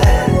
night.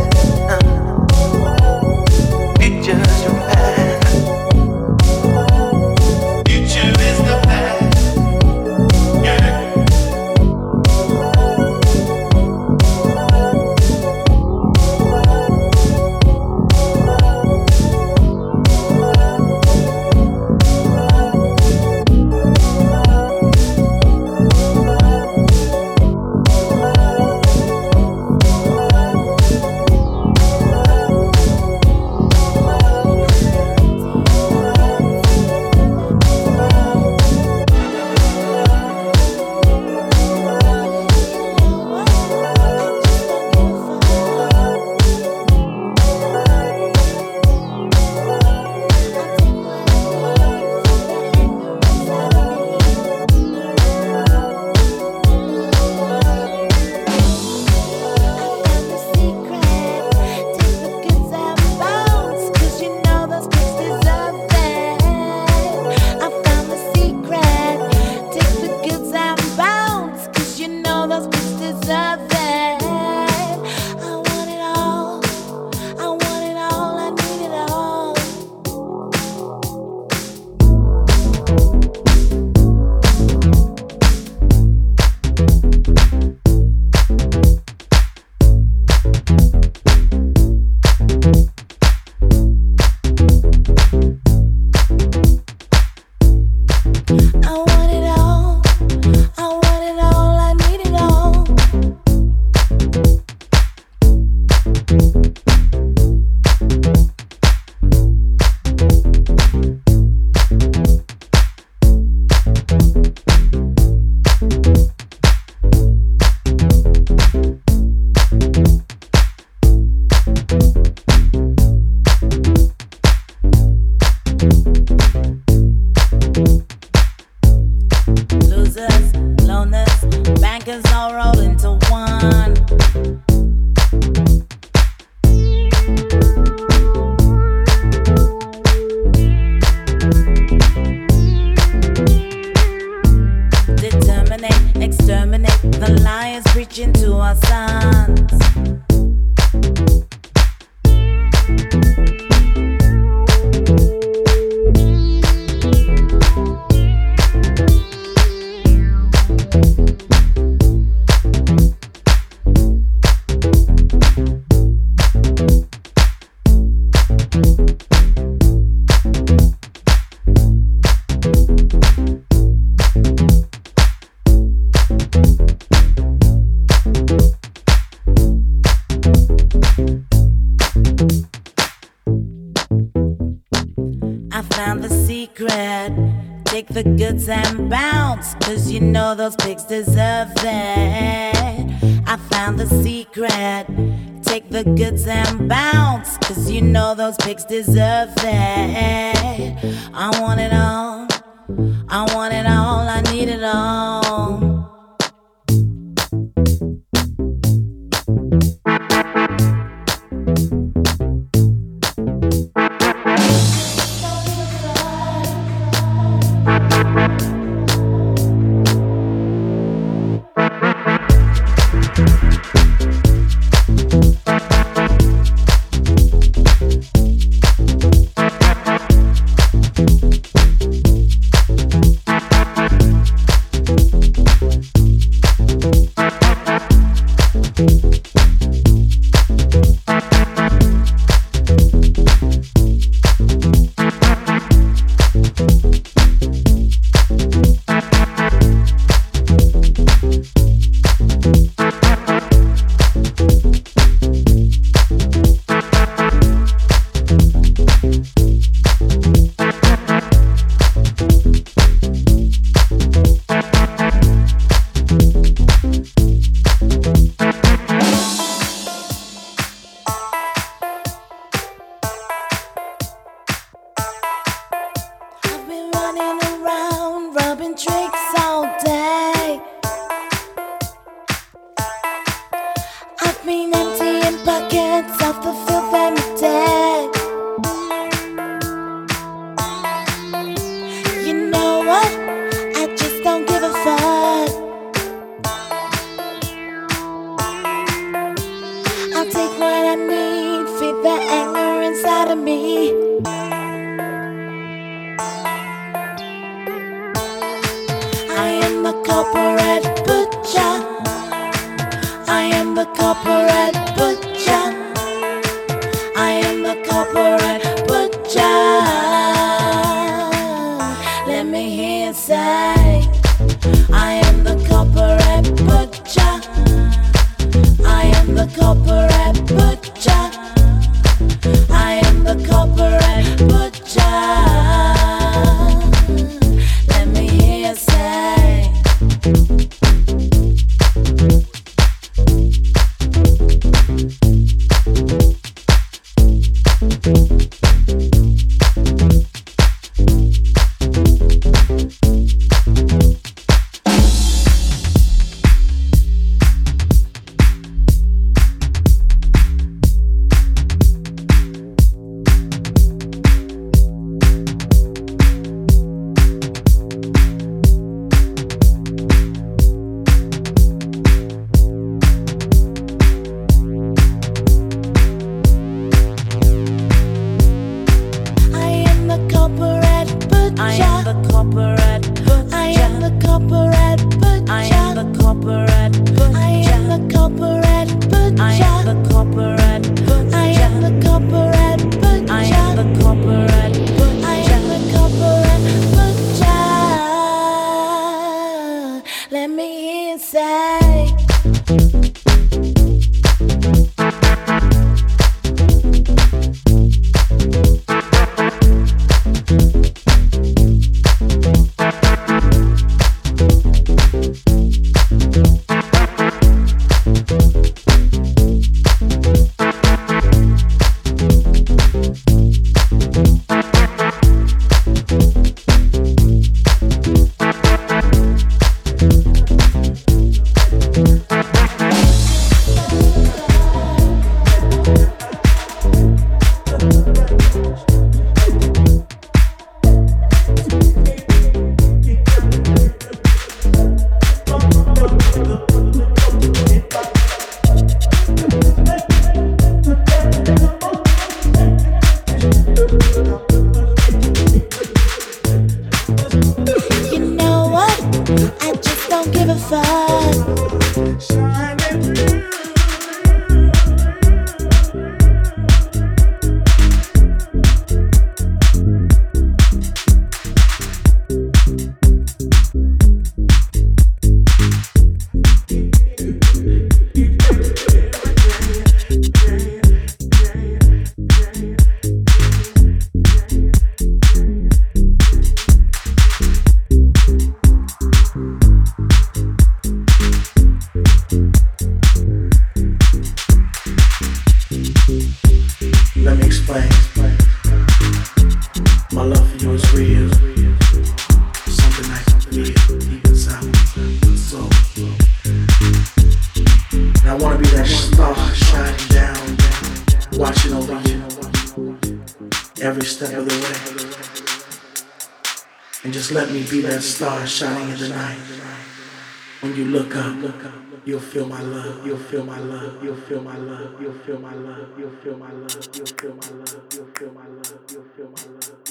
Feel my love, you'll feel my love, you'll feel my love, you'll feel my love, you'll feel my love, you'll feel my love, you'll feel my love, you'll feel my love,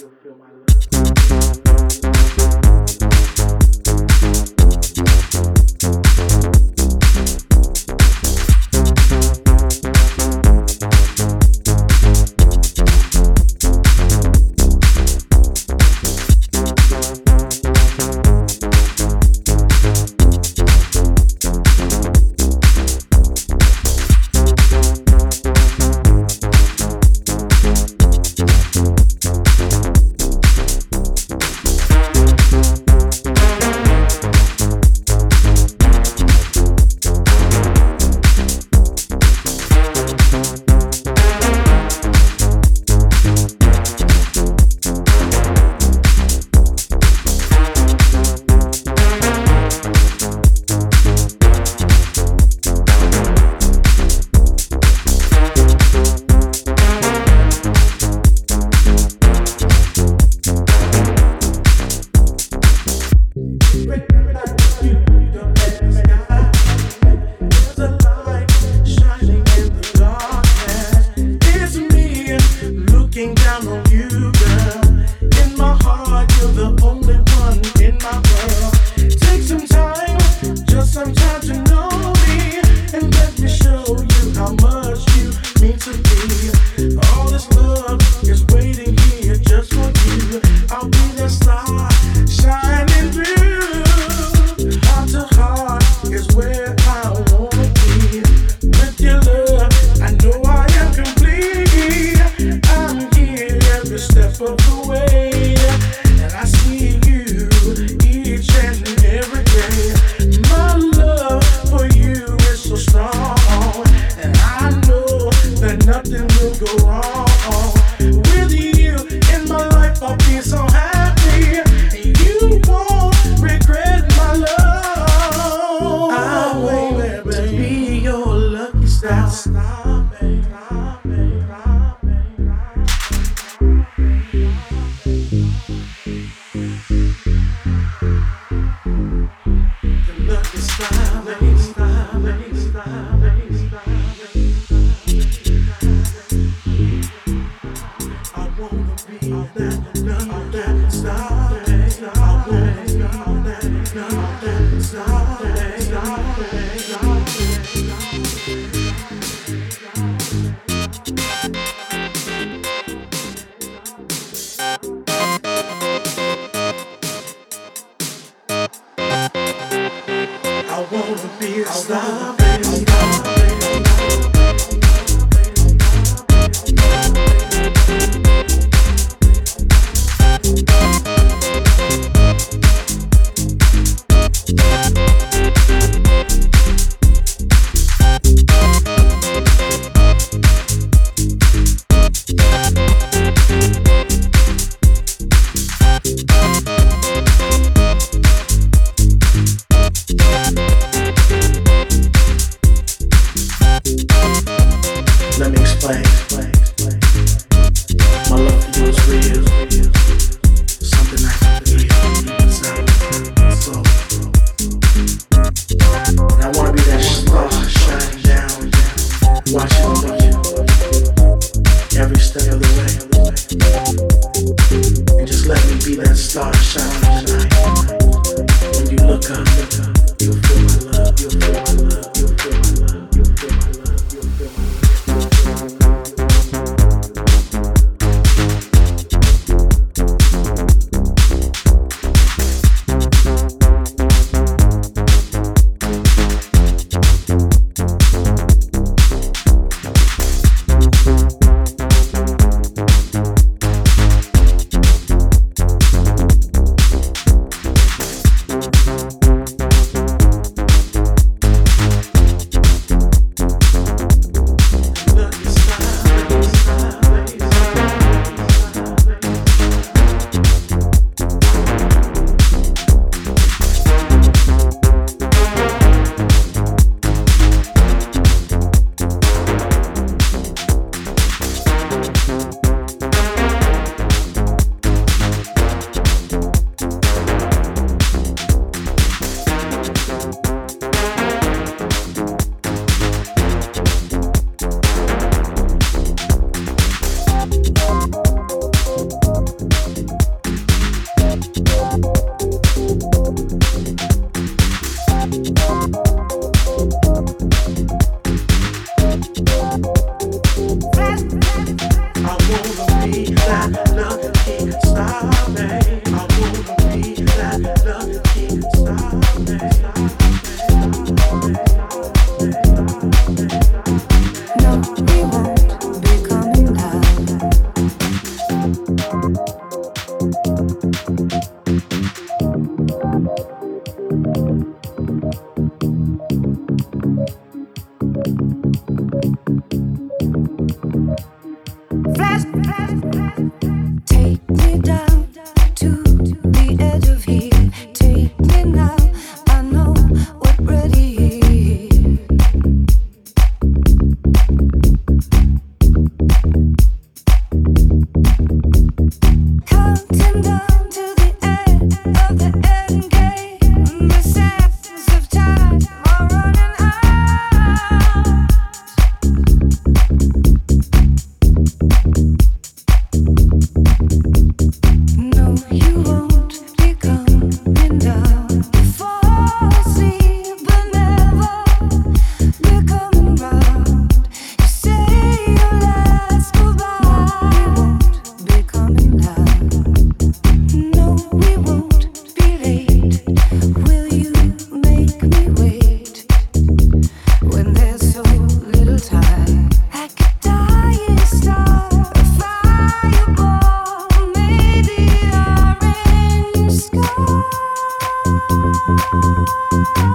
Música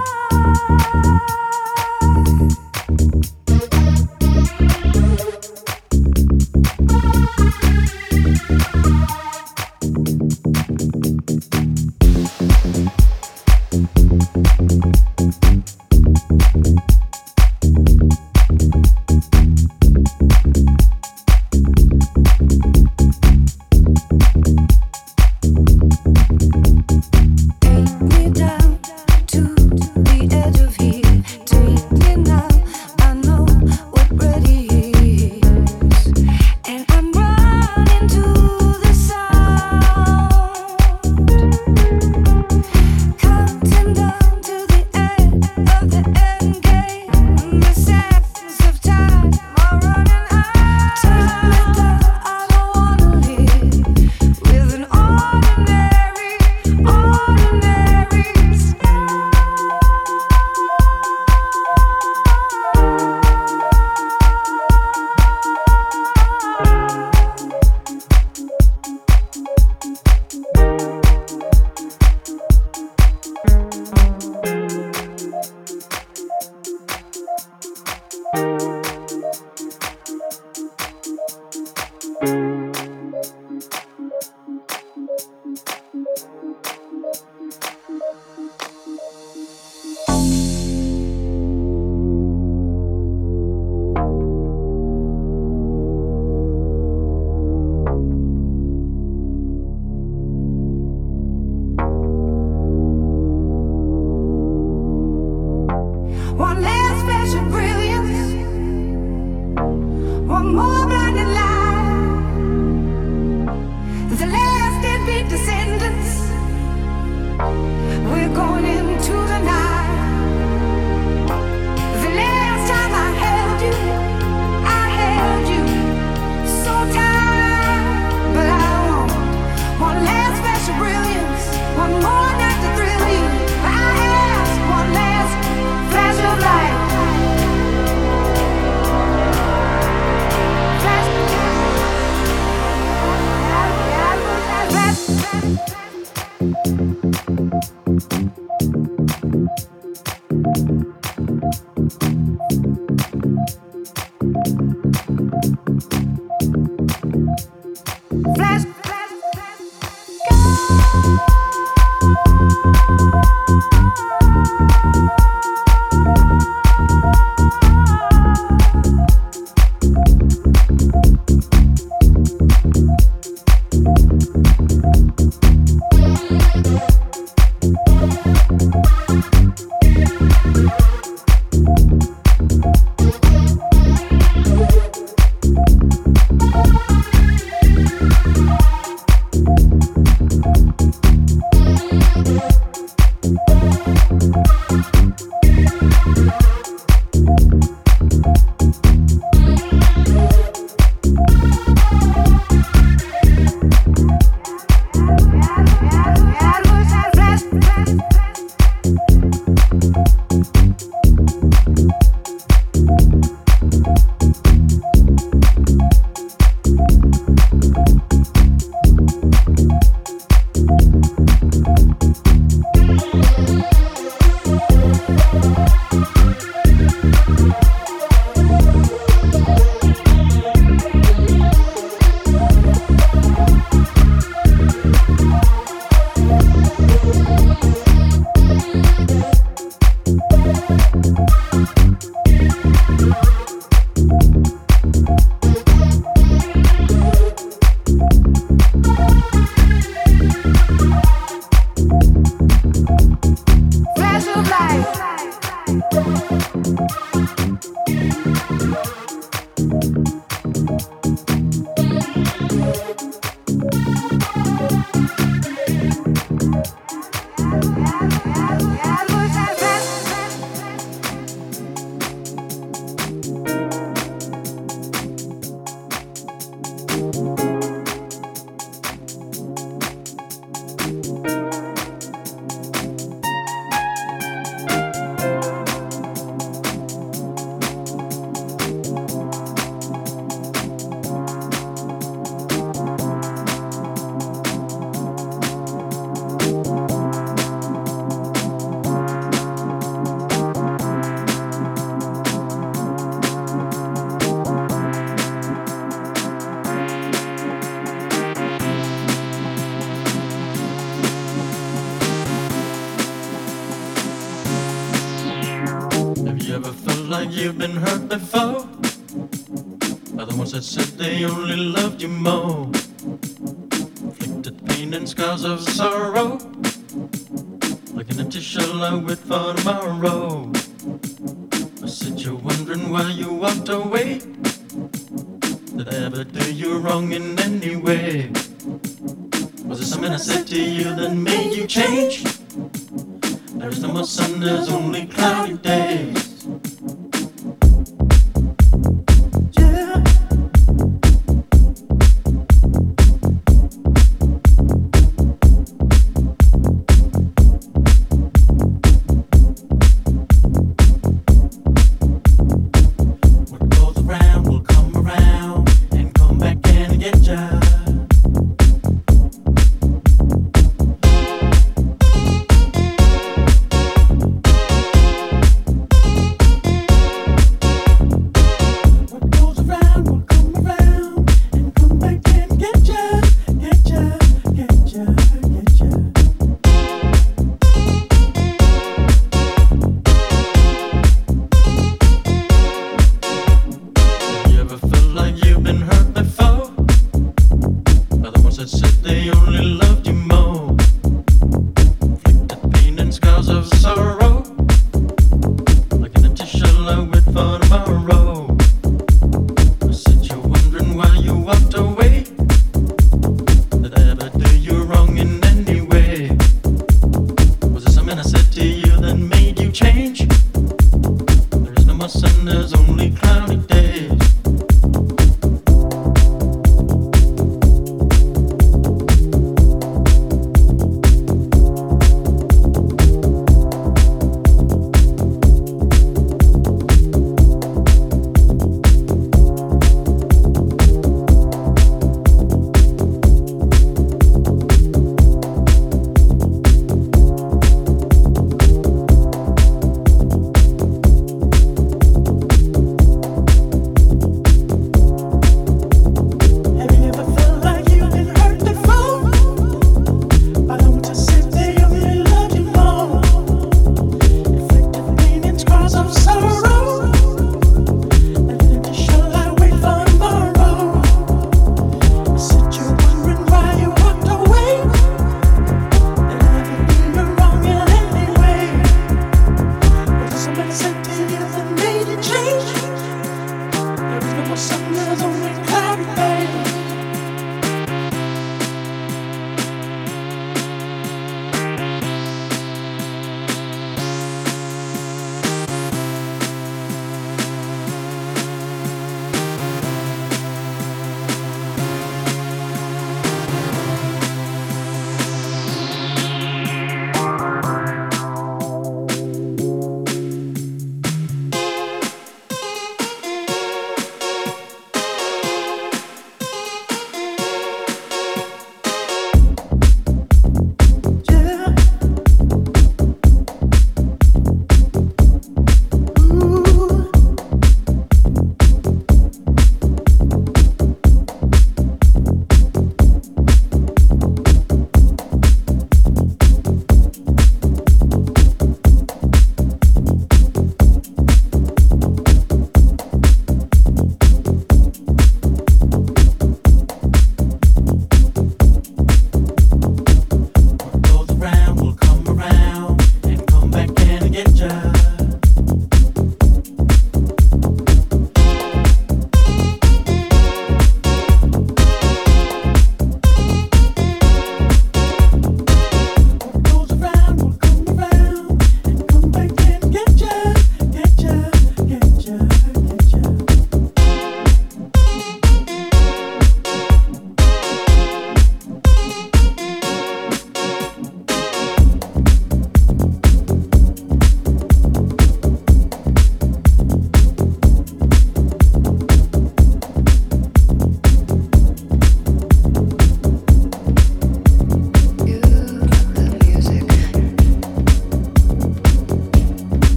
your mom.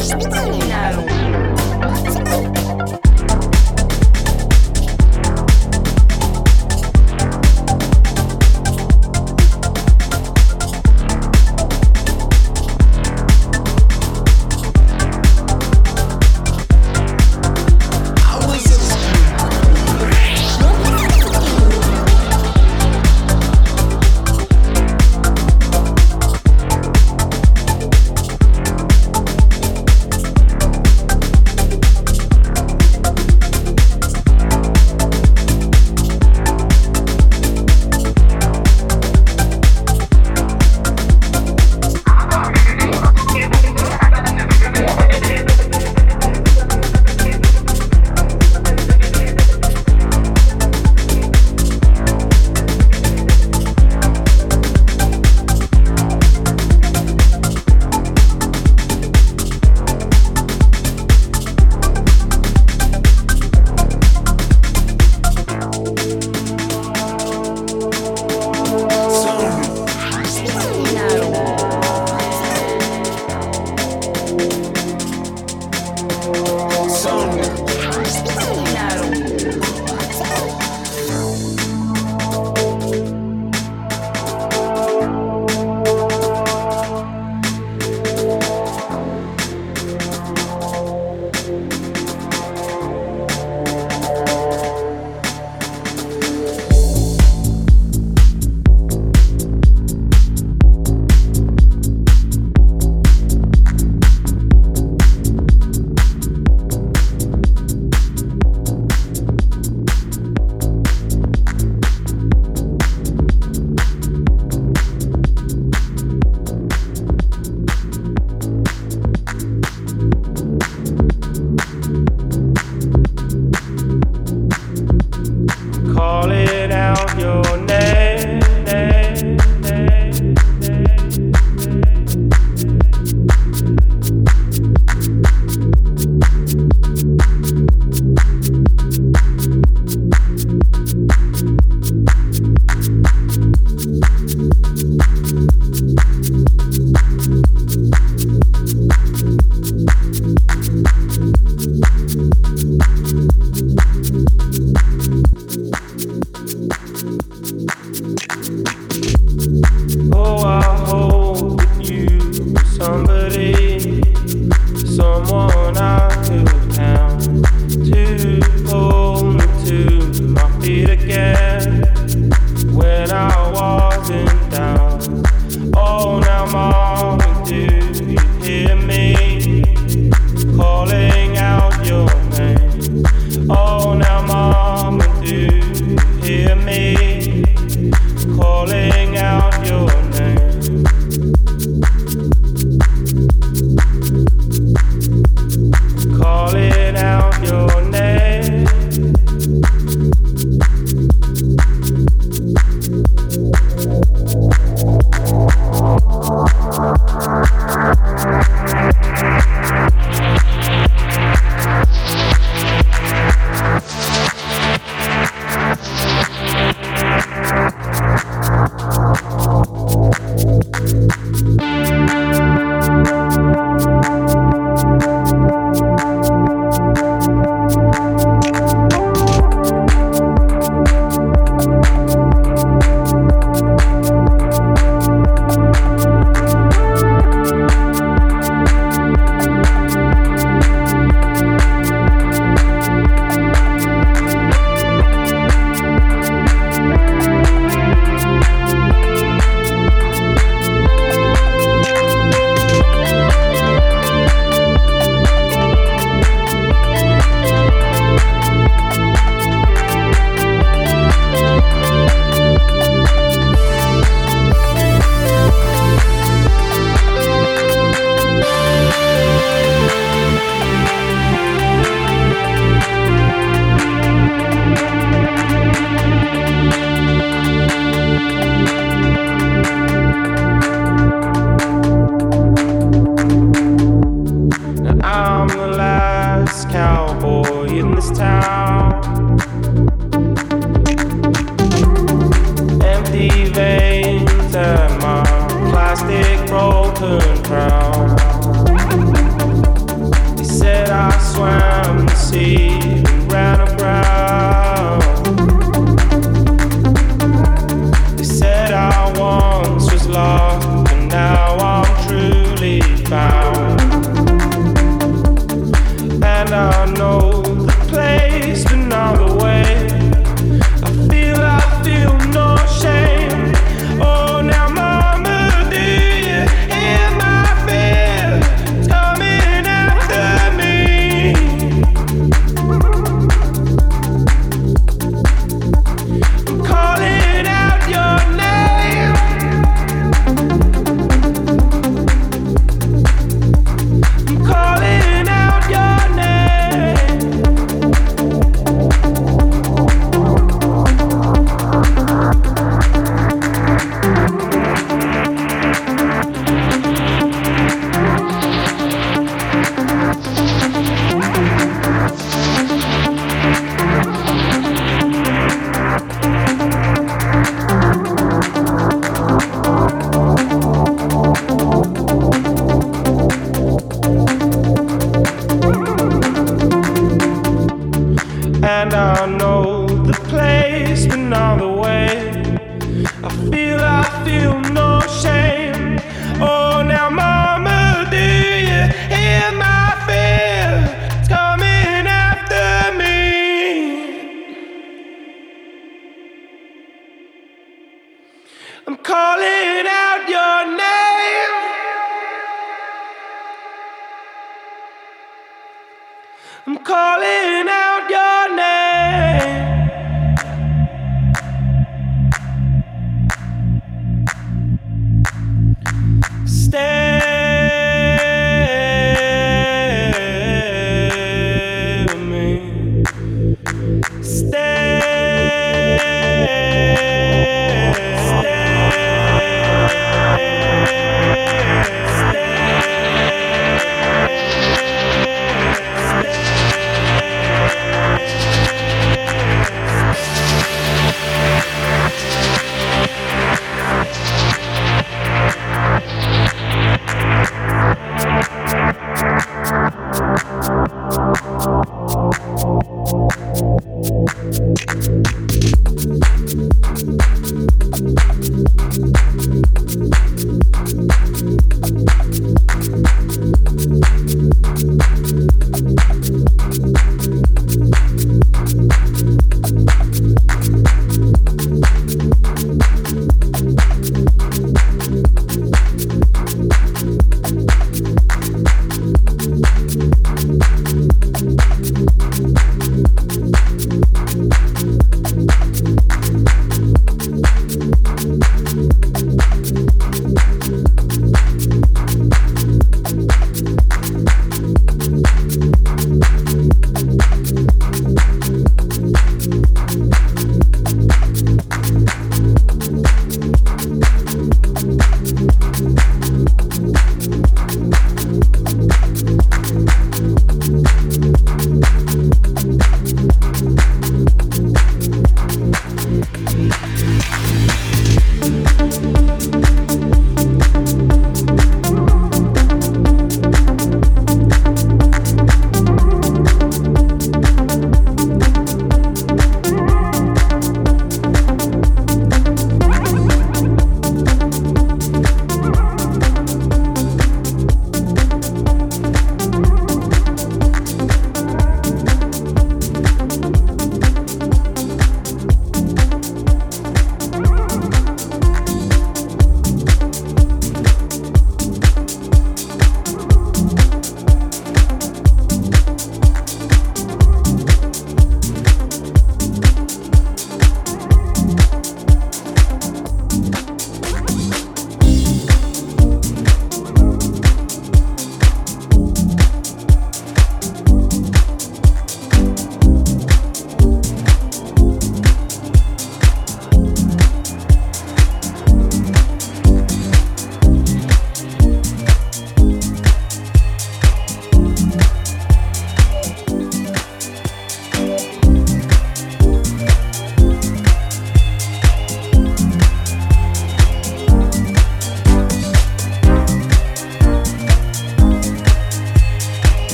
Spitzenminderung.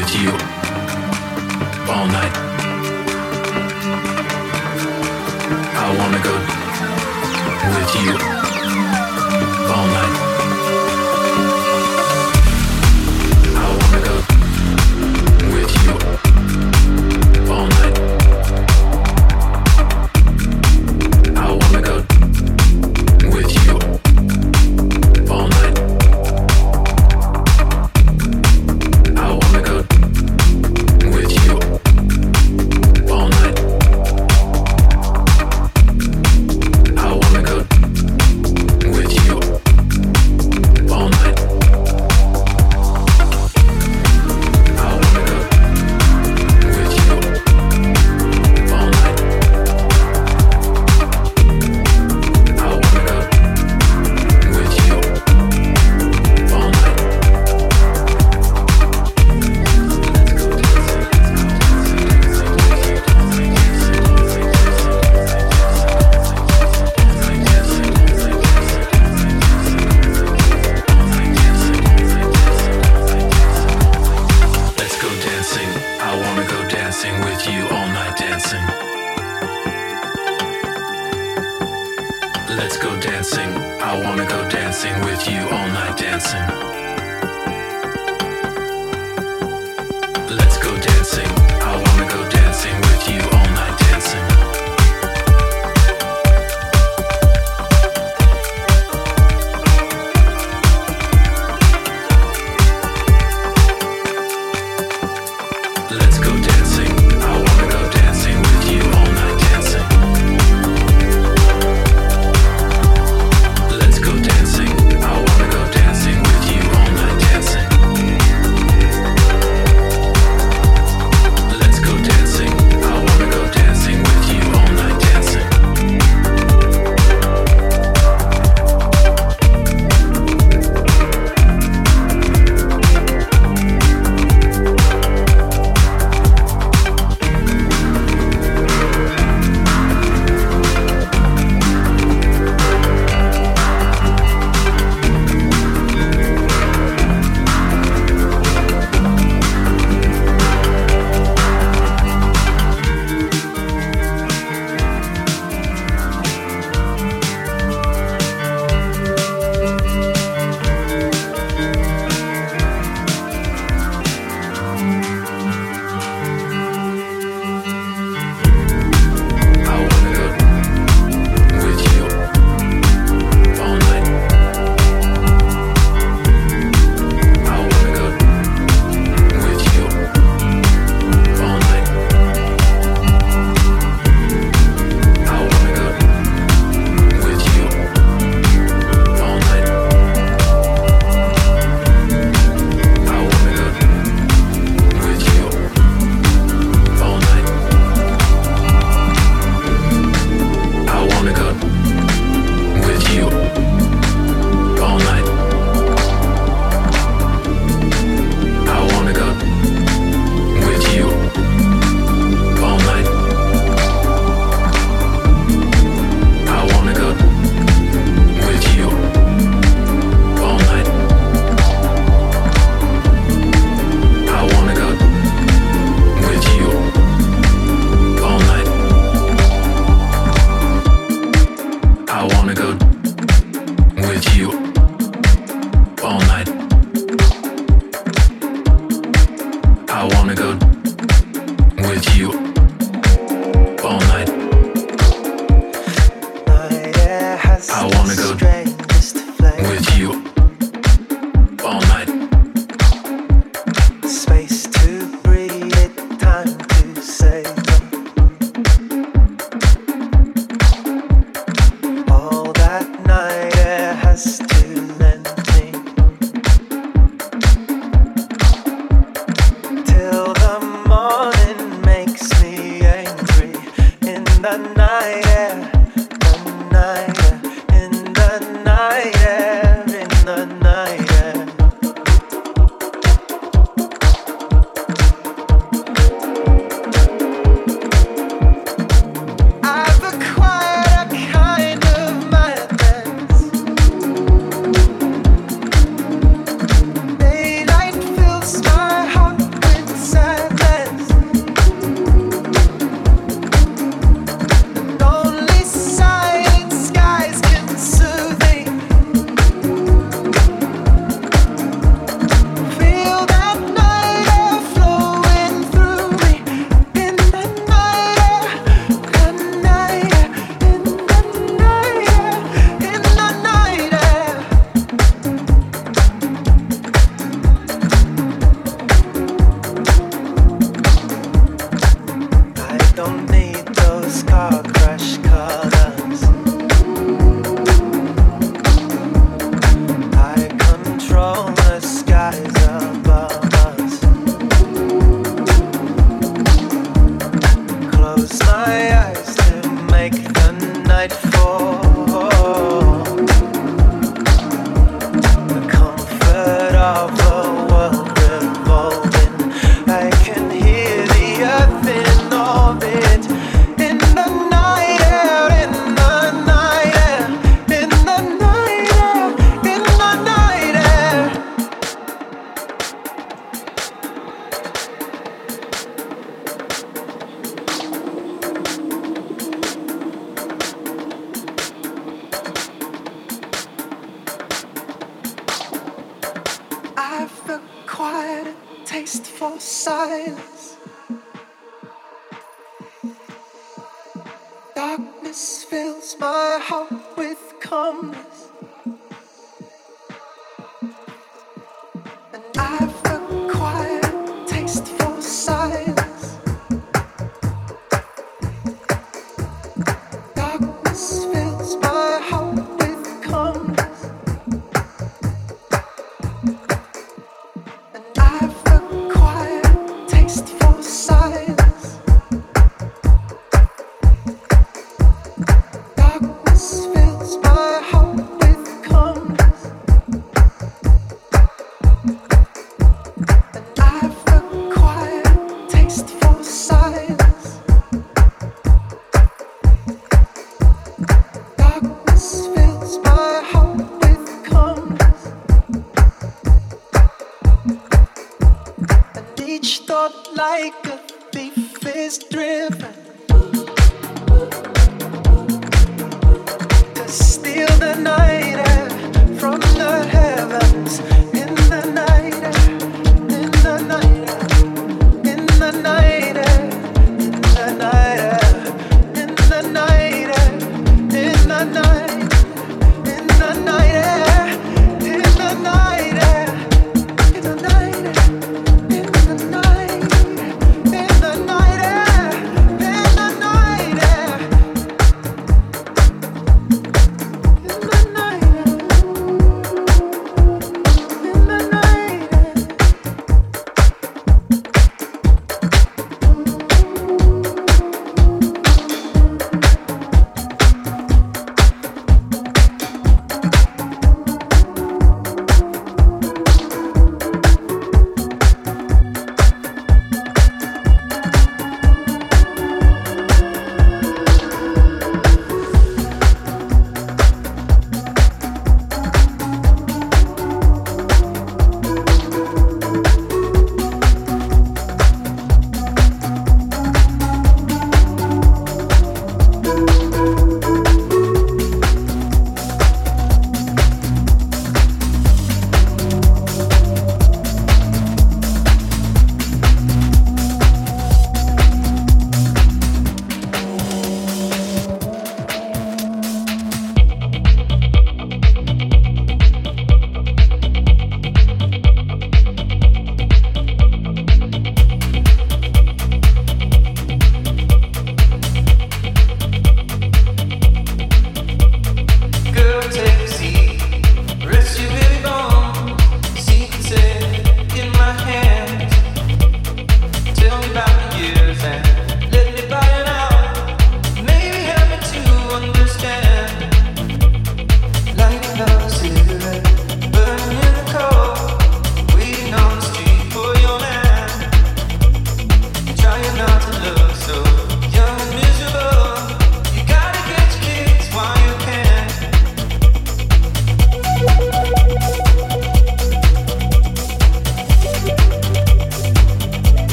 with you all night. I wanna go with you.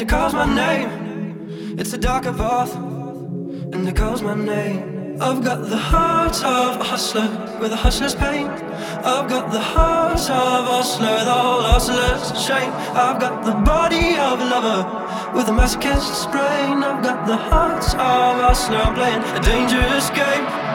It calls my name. It's a darker path, and it calls my name. I've got the heart of a hustler with a hustler's pain. I've got the heart of a hustler with all hustler's shame. I've got the body of a lover with a masochist's brain. I've got the heart of a hustler. I'm playing a dangerous game.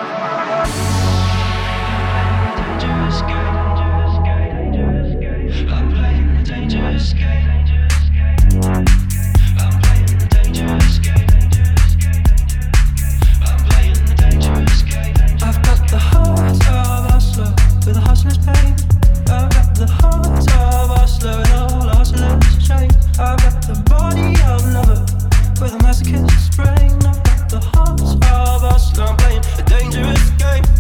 With a masochist's brain. The heart of us, hustler. I'm playing a dangerous game.